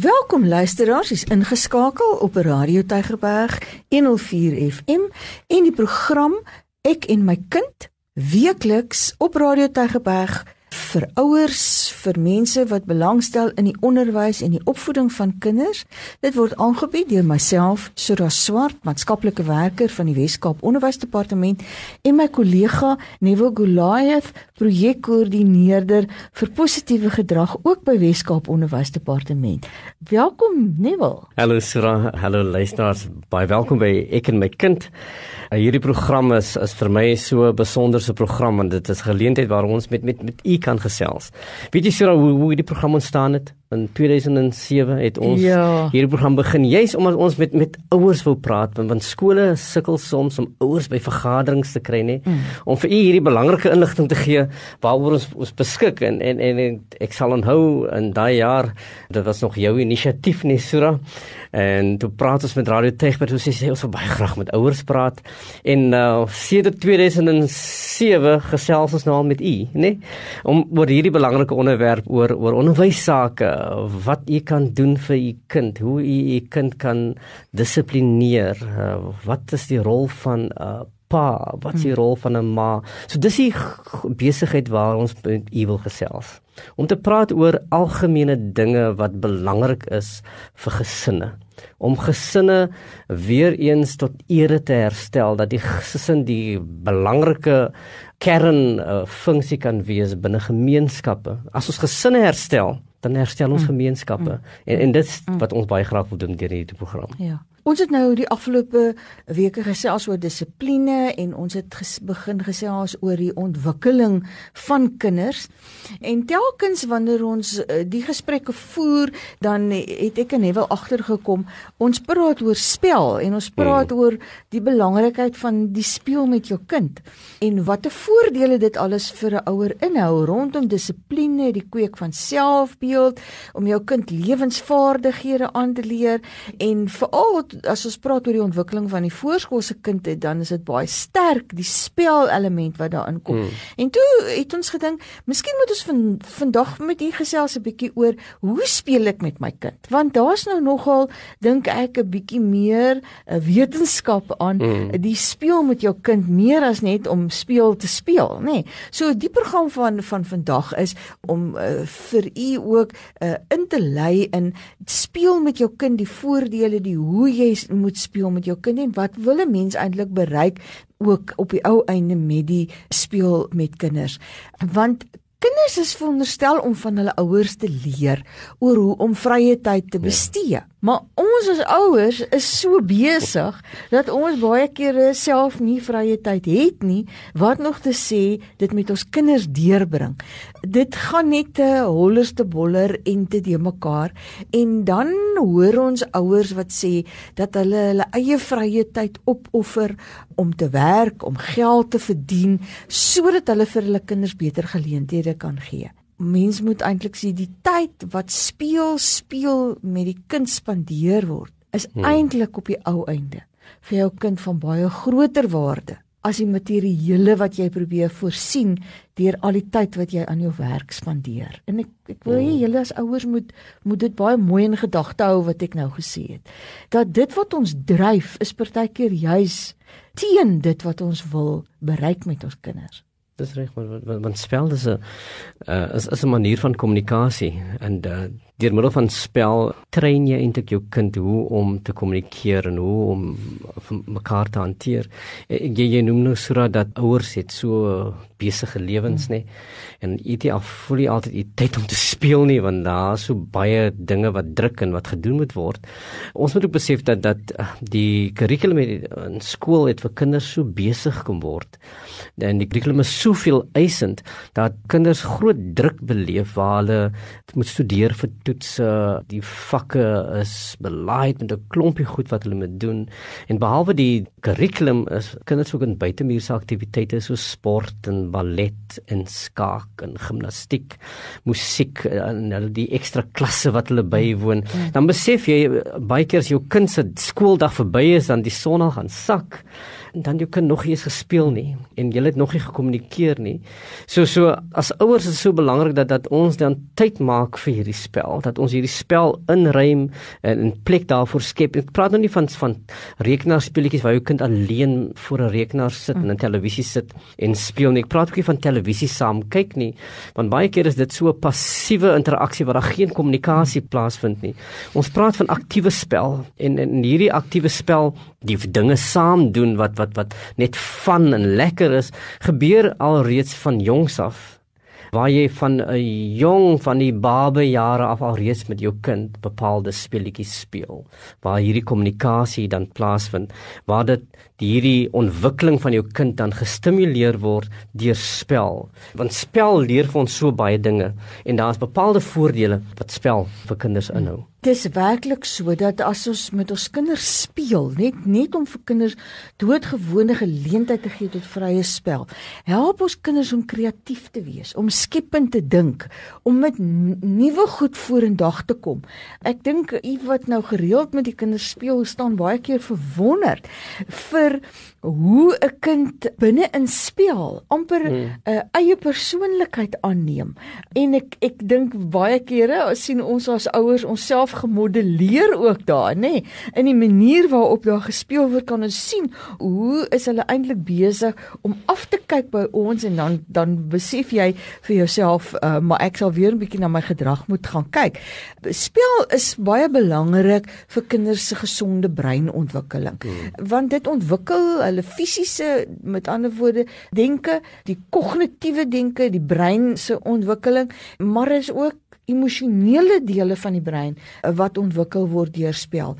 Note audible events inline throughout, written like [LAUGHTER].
Welkom luisteraars, is ingeskakel op Radio Tygerberg 104 FM en die program Ek en my kind weekliks op Radio Tygerberg vir ouers, vir mense wat belangstel in die onderwys en die opvoeding van kinders. Dit word aangebied deur myself, Sura Swart, maatskaplike werker van die Wes-Kaap Onderwysdepartement en my kollega Neville Goliath, projekkoördineerder vir positiewe gedrag ook by Wes-Kaap Onderwysdepartement. Welkom Neville. Hallo Sura, hallo luisteraars. Baie welkom by Ek en my kind. Hierdie program is is vir my so 'n besonderse program want dit is geleentheid waar ons met met met u kan gesels. Weet jy Sura hoe hoe hierdie program ontstaan het? In 2007 het ons ja. hierdie program begin juis omdat ons met met ouers wou praat want, want skole sukkel soms om ouers by vergaderings te kry nê mm. om vir u hierdie belangrike inligting te gee waaroor ons ons beskik en en en ek sal onthou in daai jaar dit was nog jou inisiatief nie Sura en toe praat ons met Radio Tegberg ons sê ons wil baie graag met ouers praat en uh sedert 2007 gesels ons nou al met u nê om oor hierdie belangrike onderwerp oor oor onderwys sake wat u kan doen vir u kind hoe u u kind kan dissiplineer uh, wat is die rol van 'n uh, pa wat is die rol van 'n ma? So dis die besigheid waar ons met u wil gesels. Om te praat oor algemene dinge wat belangrik is vir gesinne. Om gesinne weer eens tot ere te herstel dat die gesin die belangrike kern uh, funksie kan wees binne gemeenskappe. As ons gesinne herstel dan herstel ons mm. gemeenskappe mm. en en dit is mm. wat ons baie graag wil doen deur hierdie program ja Ons het nou die afgelope weke gesels oor dissipline en ons het ges, begin gesels oor die ontwikkeling van kinders. En telkens wanneer ons uh, die gesprekke voer, dan het ek en Neville agtergekom, ons praat oor spel en ons praat mm. oor die belangrikheid van die speel met jou kind en watter voordele dit alles vir 'n ouer inhou rondom dissipline, die kweek van selfbeeld, om jou kind lewensvaardighede aan te leer en veral as ons praat oor die ontwikkeling van die voorskoolse kind het, dan is dit baie sterk die spelelement wat daarin kom. Mm. En toe het ons gedink, miskien moet ons van, vandag met u gesels 'n bietjie oor hoe speel ek met my kind? Want daar's nou nogal dink ek 'n bietjie meer 'n eh, wetenskap aan mm. die speel met jou kind meer as net om speel te speel, nê. Nee. So die program van van vandag is om uh, vir u ook uh, in te lei in speel met jou kind die voordele, die hoe jy moet speel met jou kind en wat wil 'n mens eintlik bereik ook op die ou einde met die speel met kinders? Want kinders is veronderstel om van hulle ouers te leer oor hoe om vrye tyd te ja. bestee ja. Maar ons as ouers is so besig dat ons baie kere self nie vrye tyd het nie, wat nog te sê dit met ons kinders deurbring. Dit gaan net te hollerste boller en te de mekaar en dan hoor ons ouers wat sê dat hulle hulle eie vrye tyd opoffer om te werk, om geld te verdien sodat hulle vir hulle kinders beter geleenthede kan gee. Mens moet eintlik sê die tyd wat speel speel met die kind spandeer word is hmm. eintlik op die ou einde. Vir jou kind van baie groter waarde as die materiële wat jy probeer voorsien deur al die tyd wat jy aan jou werk spandeer. En ek ek wil hê hmm. julle as ouers moet moet dit baie mooi in gedagte hou wat ek nou gesê het. Dat dit wat ons dryf is partykeer juis teen dit wat ons wil bereik met ons kinders. Dis reg, want, want spel is 'n uh, is is 'n manier van kommunikasie en uh, deur middel van spel train jy eintlik jou kind hoe om te kommunikeer en hoe om mekaar te hanteer. Jy, jy noem nou sodat dat ouers het so besige lewens hmm. nê en dit al voel jy altyd jy tyd om te speel nie want daar is so baie dinge wat druk en wat gedoen moet word. Ons moet ook besef dat dat eh, die kurrikulum in skool het vir kinders so besig kom word. En die kurrikulum is soveel eisend dat kinders groot druk beleef waar hulle moet studeer vir toetse, die vakke is belaaid met 'n klompie goed wat hulle moet doen. En behalwe die kurrikulum is kinders ook in buitemuurse aktiwiteite soos sport en ballet en skaak en gimnastiek, musiek en hulle die ekstra klasse wat hulle bywoon. Mm. Dan besef jy baie keer as jou kind se skooldag verby is dan die son gaan sak dan jou kind nog nie eens gespeel nie en jy het nog nie gekommunikeer nie. So so as ouers is dit so belangrik dat dat ons dan tyd maak vir hierdie spel, dat ons hierdie spel inruim en 'n plek daarvoor skep. Ek praat nou nie van van rekenaarspeletjies waar jou kind alleen voor 'n rekenaar sit en 'n televisie sit en speel nie. Ek praat ook nie van televisie saam kyk nie, want baie keer is dit so 'n passiewe interaksie waar daar geen kommunikasie plaasvind nie. Ons praat van aktiewe spel en in hierdie aktiewe spel die dinge saam doen wat wat wat net van en lekker is, gebeur alreeds van jongs af waar jy van 'n jong van die babe jare af al reeds met jou kind bepaalde speletjies speel waar hierdie kommunikasie dan plaasvind waar dit hierdie ontwikkeling van jou kind dan gestimuleer word deur spel want spel leer vir ons so baie dinge en daar's bepaalde voordele wat spel vir kinders inhou Dis werklik so dat as ons met ons kinders speel, net net om vir kinders doodgewone geleentheid te gee tot vrye spel, help ons kinders om kreatief te wees, om skepend te dink, om met nuwe goed vorendag te kom. Ek dink u wat nou gereeld met die kinders speel, staan baie keer verwonderd vir oor hoe 'n kind binne in speel amper 'n hmm. uh, eie persoonlikheid aanneem. En ek ek dink baie kere sien ons as ouers onsself gemodelleer ook daar, nê? Nee, in die manier waarop daar gespeel word kan ons sien hoe is hulle eintlik besig om af te kyk by ons en dan dan besef jy vir jouself, uh, maar ek sal weer 'n bietjie na my gedrag moet gaan kyk. Speel is baie belangrik vir kinders se gesonde breinontwikkeling. Hmm. Want dit ontwikkel hulle fisiese met ander woorde denke, die kognitiewe denke, die brein se ontwikkeling, maar is ook emosionele dele van die brein wat ontwikkel word deur spel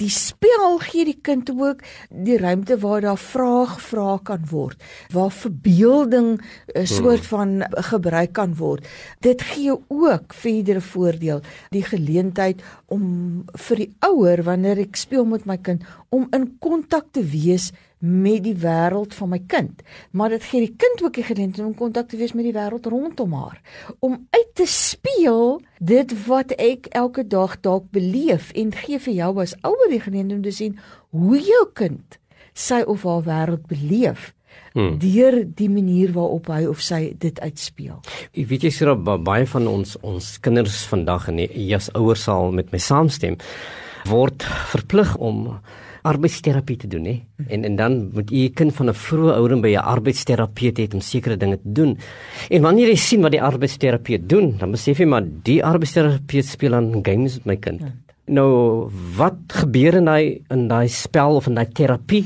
die spel gee die kind ook die ruimte waar daar vrae gevra kan word, waar verbeelding 'n hmm. soort van gebruik kan word. Dit gee ook verdere voordeel, die geleentheid om vir die ouer wanneer ek speel met my kind om in kontak te wees met die wêreld van my kind, maar dit gee die kind ook die geleentheid om kontak te wees met die wêreld rondom haar, om uit te speel dit wat ek elke dag dalk beleef en gee vir jou as ouer die geleentheid om te sien hoe jou kind sy of haar wêreld beleef. Hmm. deur die manier waarop hy of sy dit uitspeel. Ek weet jy sê baie van ons ons kinders vandag en jy as ouers sal met my saamstem word verplig om arbeidsterapie te doen hè en en dan moet u kind van 'n vroeë ouderdom by 'n arbeidsterapeut hê om sekere dinge te doen. En wanneer jy sien wat die arbeidsterapeut doen, dan besef jy maar die arbeidsterapeut speel aan games met my kind. Ja. Nou wat gebeur in daai in daai spel of in daai terapie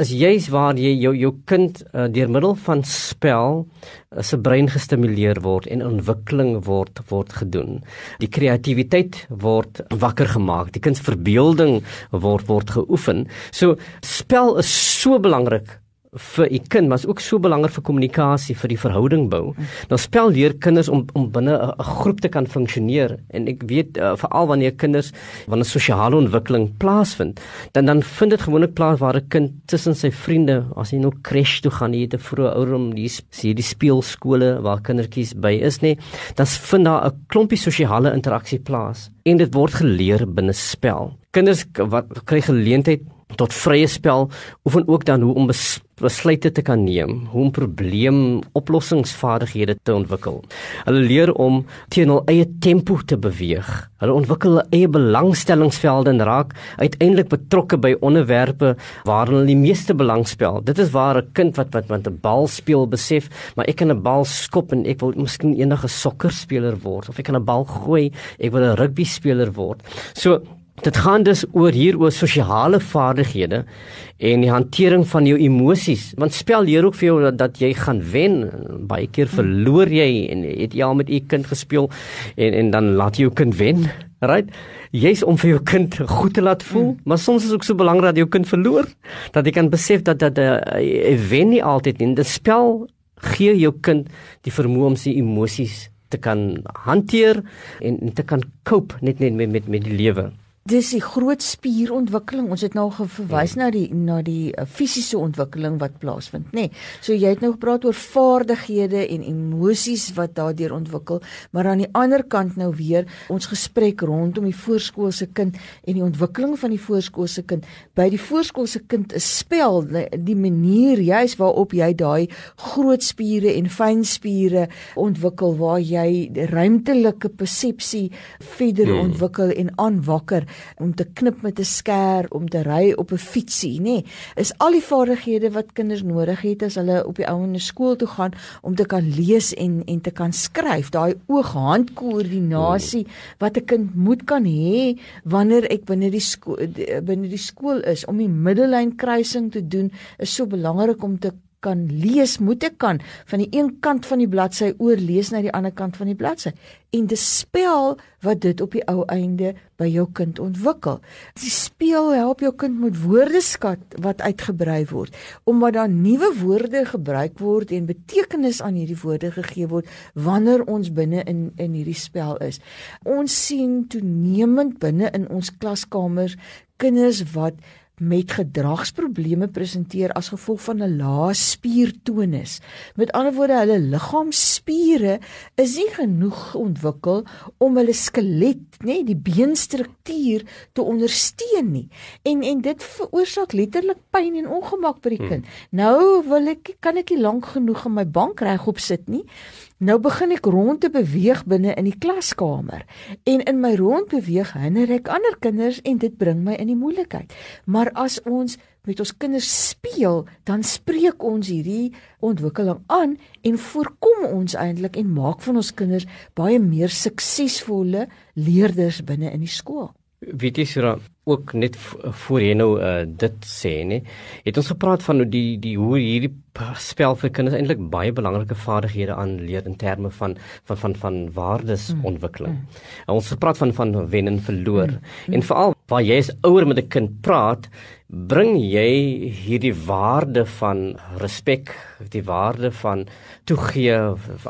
is juis waar jy jou jou kind uh, deur middel van spel uh, se brein gestimuleer word en ontwikkeling word word gedoen. Die kreatiwiteit word wakker gemaak. Die kind se verbeelding word word geoefen. So spel is so belangrik vir u kind, maar is ook so belangrik vir kommunikasie, vir die verhouding bou. Dan spel leer kinders om om binne 'n groep te kan funksioneer en ek weet uh, veral wanneer kinders wanneer sosiale ontwikkeling plaasvind, dan dan vind dit gewoonlik plaas waar 'n kind tussen sy vriende, as hy nou crash toe gaan, hier te vroeg ouderdom, die sien die speelskole waar kindertjies by is nê, dan vind daar 'n klompie sosiale interaksie plaas en dit word geleer binne spel. Kinders wat kry geleentheid tot vrye spel oefen ook dan hoe om bes besluite te kan neem, hoe om probleemoplossingsvaardighede te ontwikkel. Hulle leer om teen hul eie tempo te beweeg. Hulle ontwikkel hulle eie belangstellingsvelde en raak uiteindelik betrokke by onderwerpe waar hulle die meeste belang stel. Dit is waar 'n kind wat wat met 'n bal speel besef, maar ek kan 'n bal skop en ek wil miskien enige sokkerspeler word of ek kan 'n bal gooi, ek wil 'n rugby speler word. So Dit gaan dus oor hier oor sosiale vaardighede en die hantering van jou emosies. Want spel leer ook vir jou dat, dat jy gaan wen. Baie keer verloor jy en het jy al met u kind gespeel en en dan laat jy jou kind wen. Right? Jy's om vir jou kind goed te laat voel, mm. maar soms is ook so belangrik dat jou kind verloor, dat jy kan besef dat dat 'n uh, wen nie altyd nie. Dit spel gee jou kind die vermoë om sy emosies te kan hanteer en, en te kan cope net net met met met die lewe. Dis die groot spierontwikkeling. Ons het nou verwys mm. na die na die uh, fisiese ontwikkeling wat plaasvind, nê. Nee. So jy het nou gepraat oor vaardighede en emosies wat daardeur ontwikkel, maar aan die ander kant nou weer ons gesprek rondom die voorskoolse kind en die ontwikkeling van die voorskoolse kind. By die voorskoolse kind is spel die manier juis waarop jy daai groot spiere en fyn spiere ontwikkel waar jy ruimtelike persepsie verder hmm. ontwikkel en aanwakker om te knip met 'n skêr, om te ry op 'n fietsie, nê. Nee, is al die vaardighede wat kinders nodig het as hulle op die ouene skool toe gaan om te kan lees en en te kan skryf. Daai oog-hand koördinasie wat 'n kind moet kan hê wanneer ek binne die skool binne die skool is om die middellyn kruising te doen is so belangrik om te kan lees, moet ek kan van die een kant van die bladsy oorlees na die ander kant van die bladsy. En die spel wat dit op die ou einde by jou kind ontwikkel. Die speel help jou kind met woordeskat wat uitgebrei word, omdat daar nuwe woorde gebruik word en betekenis aan hierdie woorde gegee word wanneer ons binne in in hierdie spel is. Ons sien toenemend binne in ons klaskamers kinders wat met gedragsprobleme presenteer as gevolg van 'n lae spiertonus. Met ander woorde, hulle liggaamsspiere is nie genoeg ontwikkel om hulle skelet, nê, die beenstruktuur te ondersteun nie. En en dit veroorsaak letterlik pyn en ongemak by die hmm. kind. Hmm. Nou wil ek kan ek nie lank genoeg in my bank regop sit nie. Nou begin ek rond te beweeg binne in die klaskamer en in my rondbeweeg hinder ek ander kinders en dit bring my in die moeilikheid. Maar as ons met ons kinders speel, dan spreek ons hierdie ontwikkeling aan en voorkom ons eintlik en maak van ons kinders baie meer suksesvolle leerders binne in die skool. Weet jy Sura ook net voor jy nou uh, dit sê nê het ons gepraat van hoe die die hoe hierdie spel vir kinders eintlik baie belangrike vaardighede aanleer in terme van van van van waardesontwikkeling. Mm. Mm. Ons gepraat van van wen en verloor mm. Mm. en veral waar jy as ouer met 'n kind praat bring jy hierdie waarde van respek, die waarde van toegee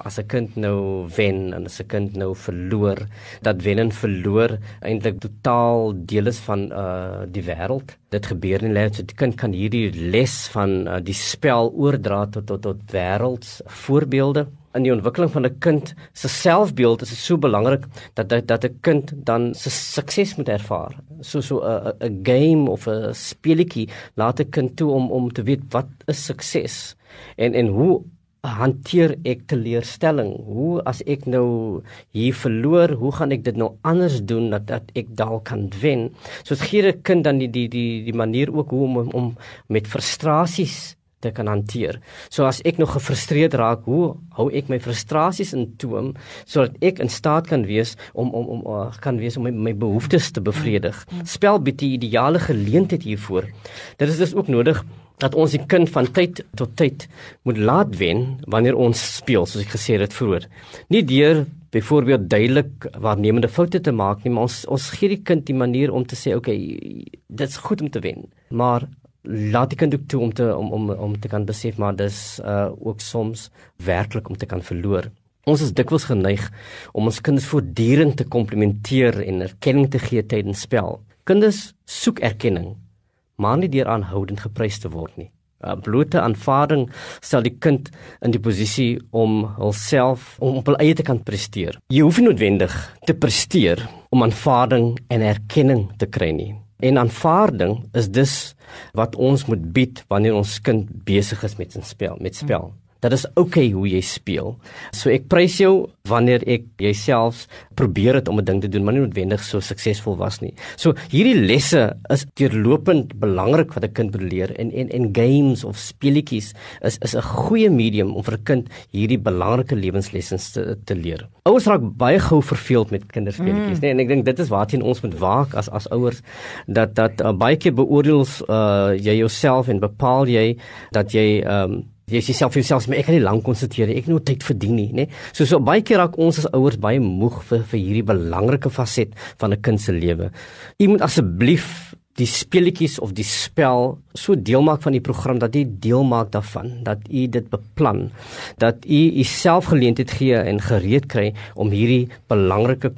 as 'n kind nou wen en as 'n kind nou verloor, dat wen en verloor eintlik totaal deel is van uh die wêreld. Dit gebeur in lewe, so die kind kan hierdie les van uh, die spel oordra tot tot tot wêrelds voorbeelde in die ontwikkeling van 'n kind se selfbeeld is so belangrik dat dat, dat 'n kind dan se sukses moet ervaar. So so 'n 'n game of 'n speletjie laat 'n kind toe om om te weet wat is sukses en en hoe hanteer ek teleurstelling? Hoe as ek nou hier verloor, hoe gaan ek dit nou anders doen dat dat ek dalk kan wen? So dit gee 'n kind dan die die die die manier ook hoe om om met frustrasies te kan hanteer. So as ek nog gefrustreerd raak, hoe hou ek my frustrasies in toom sodat ek in staat kan wees om om om uh, kan wees om my, my behoeftes te bevredig. Spel bied die ideale geleentheid hiervoor. Dit is dus ook nodig dat ons die kind van tyd tot tyd moet laat wen wanneer ons speel, soos ek gesê het vroeër. Nie deur byvoorbeeld duidelik waarnemende foute te maak nie, maar ons ons gee die kind die manier om te sê, "Oké, okay, dit's goed om te wen." Maar laat die kind ook toe om te om om om te kan besef maar dis uh ook soms werklik om te kan verloor. Ons is dikwels geneig om ons kinders voortdurend te komplimenteer en erkenning te gee tydens spel. Kinders soek erkenning, maar nie deur aanhoudend geprys te word nie. 'n Blote aanvaarding stel die kind in die posisie om homself om op hul eie te kan presteer. Jy hoef nie noodwendig te presteer om aanvaarding en erkenning te kry nie. En aanvaarding is dus wat ons moet bied wanneer ons kind besig is met 'n spel, met spel. Dit is okay hoe jy speel. So ek prys jou wanneer ek jouself probeer het om 'n ding te doen, maar nie noodwendig so suksesvol was nie. So hierdie lesse is deurlopend belangrik wat 'n kind moet leer en en en games of speletjies is is 'n goeie medium om vir 'n kind hierdie belangrike lewenslessens te te leer. Ouers raak baie gou verveeld met kinderspeletjies, mm. nee, en ek dink dit is waarteen ons moet waak as as ouers dat dat uh, baie keer beoordeel uh, jy jouself en bepaal jy dat jy um, jy sê self vir jouself maar ek kan nie lank konsentreer ek het nou tyd verdien nie nê so so baie keer raak ons as ouers baie moeg vir vir hierdie belangrike faset van 'n kind se lewe. U moet asseblief die speletjies of die spel so deel maak van die program dat jy deel maak daarvan. Dat u dit beplan. Dat u u self geleentheid gee en gereed kry om hierdie belangrike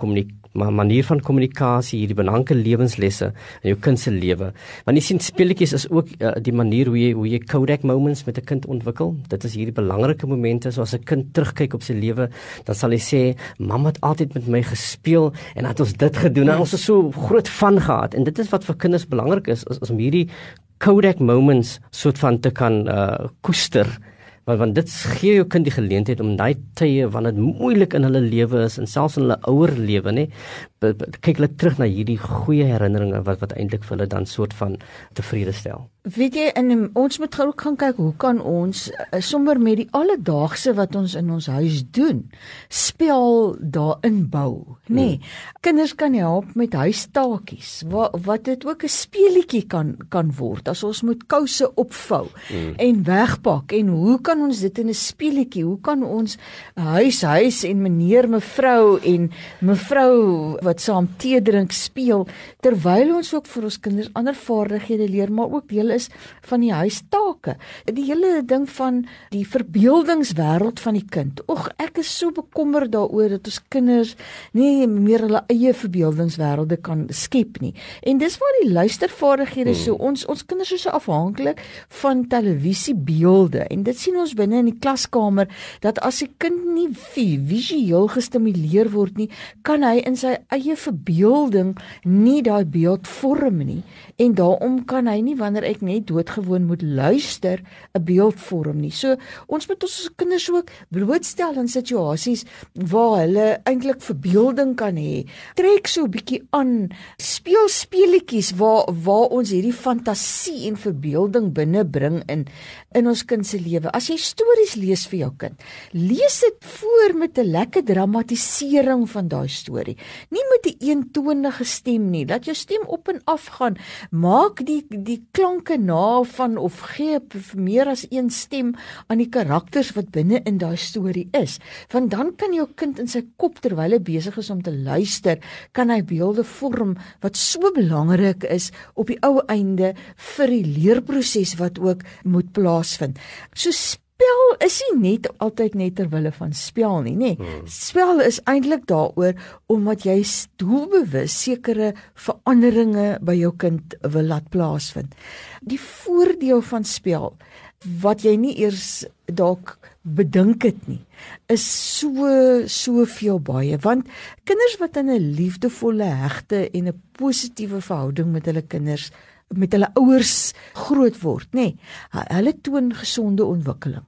manier van kommunikasie, hierdie belangrike lewenslesse in jou kind se lewe. Want jy sien speletjies is ook uh, die manier hoe jy hoe jy Kodak moments met 'n kind ontwikkel. Dit is hierdie belangrike momente soos 'n kind terugkyk op sy lewe, dan sal hy sê, "Mamma het altyd met my gespeel en het ons dit gedoen en ons het so groot van gehad." En dit is wat vir kinders belangrik is, is, is om hierdie Kodak moments soort van te kan uh koester want want dit gee jou kind die geleentheid om daai tye wanneer dit moeilik in hulle lewe is en selfs in hulle ouer lewe nê kyk hulle terug na hierdie goeie herinneringe wat wat eintlik vir hulle dan soort van tevrede stel. Weet jy in ons moet gou gaan kyk hoe kan ons uh, sommer met die alledaagse wat ons in ons huis doen spel daarin bou, nê? Nee, hmm. Kinders kan help met huistaakies wat wat dit ook 'n speelietjie kan kan word as ons moet kouse opvou hmm. en wegpak en hoe kan ons dit in 'n speelietjie? Hoe kan ons huis huis en meneer mevrou en mevrou wat saam tee drink speel terwyl ons ook vir ons kinders ander vaardighede leer maar ook deel is van die huistake. Die hele ding van die verbeeldingswêreld van die kind. Ag ek is so bekommerd daaroor dat ons kinders nie meer hulle eie verbeeldingswêrelde kan skep nie. En dis waar die luistervaardighede so hmm. ons ons kinders is so afhanklik van televisiebeelde en dit sien ons binne in die klaskamer dat as 'n kind nie visueel gestimuleer word nie, kan hy in sy eie verbeelding nie daai beeld vorm nie en daarom kan hy nie wanneer ek net doodgewoon moet luister 'n beeld vorm nie. So ons moet ons kinders ook blootstel aan situasies waar hulle eintlik verbeelding kan hê. Trek so 'n bietjie aan speel speletjies waar waar ons hierdie fantasie en verbeelding binne bring in in ons kind se lewe. As jy stories lees vir jou kind, lees dit voor met 'n lekker dramatisering van daai storie. Nie met 'n eentonige stem nie. Laat jou stem op en af gaan. Maak die die klanke na van of gee meer as een stem aan die karakters wat binne in daai storie is. Want dan kan jou kind in sy kop terwyl hy besig is om te luister, kan hy beelde vorm wat so belangrik is op die ou einde vir die leerproses wat ook moet plaas plaasvind. So spel is nie net altyd net ter wille van spel nie, nê. Nee. Spel is eintlik daaroor omdat jy doelbewus sekere veranderinge by jou kind wil laat plaasvind. Die voordeel van spel wat jy nie eers dalk bedink het nie is so soveel baie want kinders wat in 'n liefdevolle hegte en 'n positiewe verhouding met hulle kinders met hulle ouers groot word, nê. Nee, hulle toon gesonde ontwikkeling.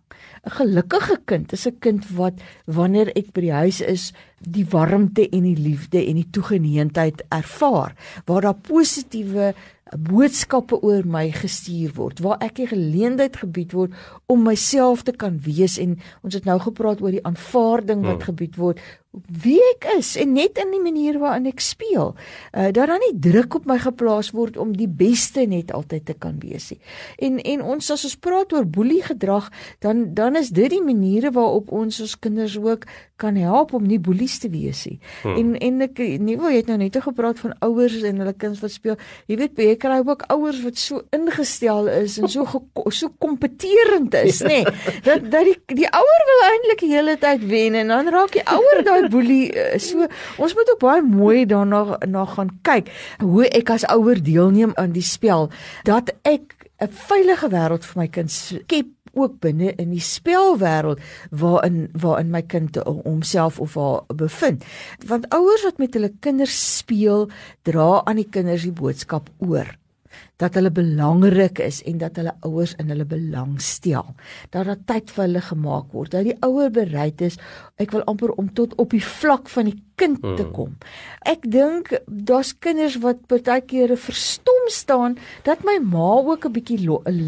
'n Gelukkige kind is 'n kind wat wanneer ek by die huis is, die warmte en die liefde en die toegeneentheid ervaar, waar daar positiewe boodskappe oor my gestuur word, waar ek die geleentheid gebied word om myself te kan wees en ons het nou gepraat oor die aanvaarding wat hmm. gebied word wie ek is en net in die manier waarin ek speel. Uh dat dan nie druk op my geplaas word om die beste net altyd te kan wees nie. En en ons as ons praat oor boelie gedrag, dan dan is dit die maniere waarop ons ons kinders ook kan help om nie boelies te wees nie. Hmm. En en ek nie wil jy het nou net gepraat van ouers en hulle kinders wat speel. Jy weet jy kry ook ouers wat so ingestel is en so so kompeterend is, nê. [LAUGHS] Nee, dat dat die die ouer wil eintlik die hele tyd wen en dan raak die ouer daai [LAUGHS] [LAUGHS] boelie eh, so ons moet ook baie mooi daarna na gaan kyk hoe ek as ouer deelneem aan die spel dat ek 'n veilige wêreld vir my kind skep ook binne in die spelwêreld waarin waarin my kind homself of haar bevind. Want ouers wat met hulle kinders speel dra aan die kinders die boodskap oor dat hulle belangrik is en dat hulle ouers in hulle belang stel. Dat daar tyd vir hulle gemaak word. Dat die ouer bereid is, ek wil amper om tot op die vlak van die kind te hmm. kom. Ek dink daar's kinders wat partykeer verstom staan dat my ma ook 'n bietjie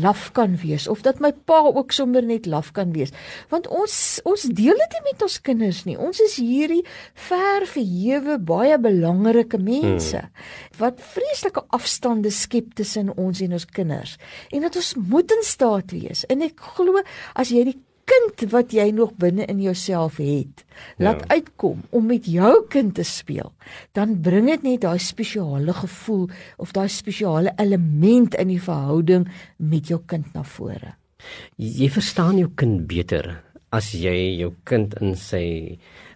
laf kan wees of dat my pa ook sommer net laf kan wees. Want ons ons deel dit nie met ons kinders nie. Ons is hierdie ver verhewe baie belangrike mense hmm. wat vreeslike afstande skep tussen ons en ons kinders en dat ons moet in staat wees en ek glo as jy die kind wat jy nog binne in jouself het laat ja. uitkom om met jou kind te speel dan bring dit net daai spesiale gevoel of daai spesiale element in die verhouding met jou kind na vore jy verstaan jou kind beter as jy jou kind in sy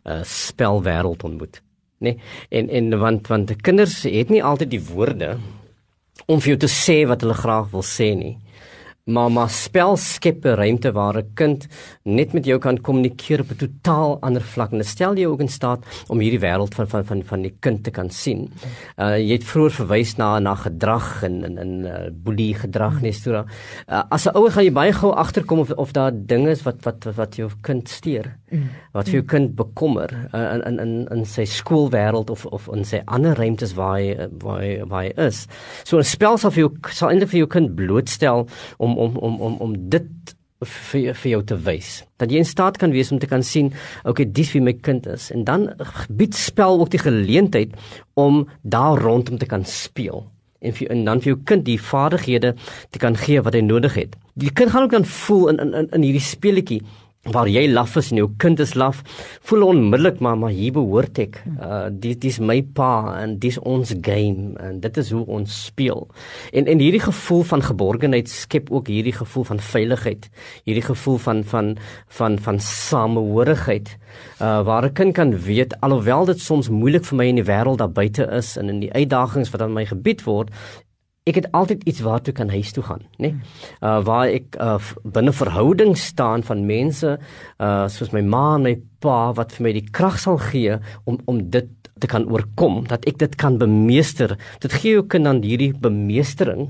uh, spelwêreld ontmoet nê? Nee? En en want want die kinders het nie altyd die woorde om vir jou te sê wat hulle graag wil sê nie. Maar maar spel skep 'n ruimte waar 'n kind net met jou kan kommunikeer op 'n totaal ander vlak. En dit stel jou ook in staat om hierdie wêreld van van van van die kind te kan sien. Uh jy het vroeër verwys na na gedrag en in in uh, boelie gedrag nee so. Uh, as 'n ouer gaan jy baie gou agterkom of of daar dinge is wat wat wat jou kind steur. Wat vir jou kind bekommer uh, in in in in sy skoolwêreld of of in sy ander ruimtes waar hy waar hy, waar hy is. So 'n spel sal vir jou sal eintlik vir jou kind blootstel om om om om om dit vir vir jou te wys. Dat jy in staat kan wees om te kan sien, okay, dis wie my kind is en dan bied spel ook die geleentheid om daar rondom te kan speel en vir en dan vir jou kind die vaardighede te kan gee wat hy nodig het. Die kind gaan ook dan voel in in in hierdie speletjie waar jy laf is en jou kind is laf, voel onmiddellik maar maar hier behoort ek. Uh dis dis my pa en dis ons game en dit is hoe ons speel. En en hierdie gevoel van geborgenheid skep ook hierdie gevoel van veiligheid, hierdie gevoel van van van van samehorigheid. Uh waar 'n kind kan weet alhoewel dit soms moeilik vir my in die wêreld daar buite is en in die uitdagings wat aan my gebied word, ek het altyd iets waartoe kan huis toe gaan, nê? Nee? Uh waar ek uh, binne verhouding staan van mense uh soos my ma en my pa wat vir my die krag sal gee om om dit te kan oorkom, dat ek dit kan bemeester. Dit gee jou kind dan hierdie bemeestering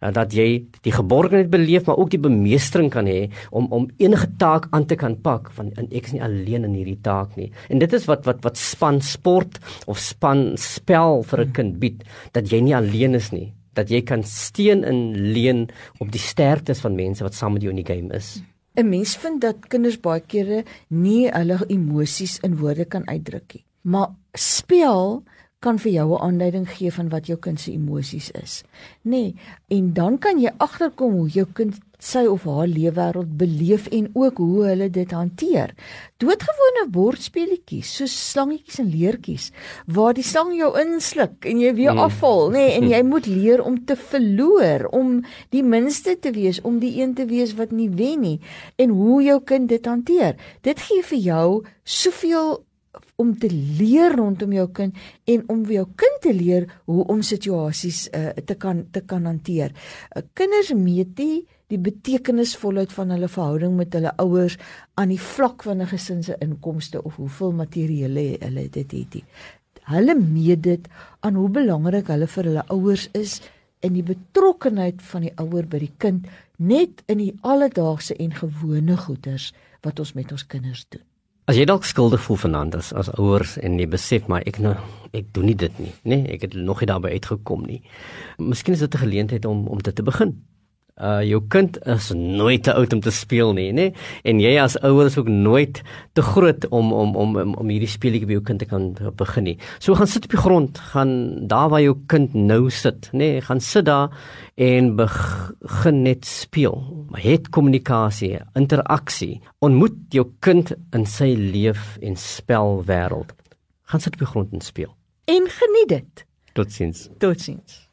uh, dat jy die geborgenheid beleef maar ook die bemeestering kan hê om om enige taak aan te kan pak en ek is nie alleen in hierdie taak nie. En dit is wat wat wat span sport of span spel vir 'n kind bied dat jy nie alleen is nie dat jy kan steun en leun op die sterktes van mense wat saam met jou in die game is. 'n Mens vind dat kinders baie kere nie hulle emosies in woorde kan uitdruk nie. Maar speel kan vir jou 'n aanduiding gee van wat jou kind se emosies is. Nê? Nee, en dan kan jy agterkom hoe jou kind sy of haar leefwêreld beleef en ook hoe hulle dit hanteer. Doodgewone bordspeletjies soos slangetjies en leertjies waar die slang jou insluk en jy weer mm. afval, nê, nee, en jy [LAUGHS] moet leer om te verloor, om die minste te wees, om die een te wees wat nie wen nie en hoe jou kind dit hanteer. Dit gee vir jou soveel om te leer rondom jou kind en om vir jou kind te leer hoe om situasies uh, te kan te kan hanteer. Uh, kinders meet die die betekenisvolheid van hulle verhouding met hulle ouers aan die vlak van 'n gesin se inkomste of hoeveel materiële hulle dit het. Die. Hulle meet dit aan hoe belangrik hulle vir hulle ouers is en die betrokkenheid van die ouer by die kind net in die alledaagse en gewone goeders wat ons met ons kinders doen. As jy dalk skuldig voel vanaand as as ouers en jy besef maar ek nou ek doen nie dit nie, nê? Nee, ek het nog nie daarby uitgekom nie. Miskien is dit 'n geleentheid om om dit te begin uh jou kind is nooit te oud om te speel nie, nê? En jy as ouer is ook nooit te groot om om om om, om hierdie speletjie by jou kind te kan begin nie. So gaan sit op die grond, gaan daar waar jou kind nou sit, nê? Gaan sit daar en begin net speel. Het kommunikasie, interaksie. Ontmoet jou kind in sy leef en spel wêreld. Gaan sit op die grond en speel. En geniet dit. Totsiens. Totsiens.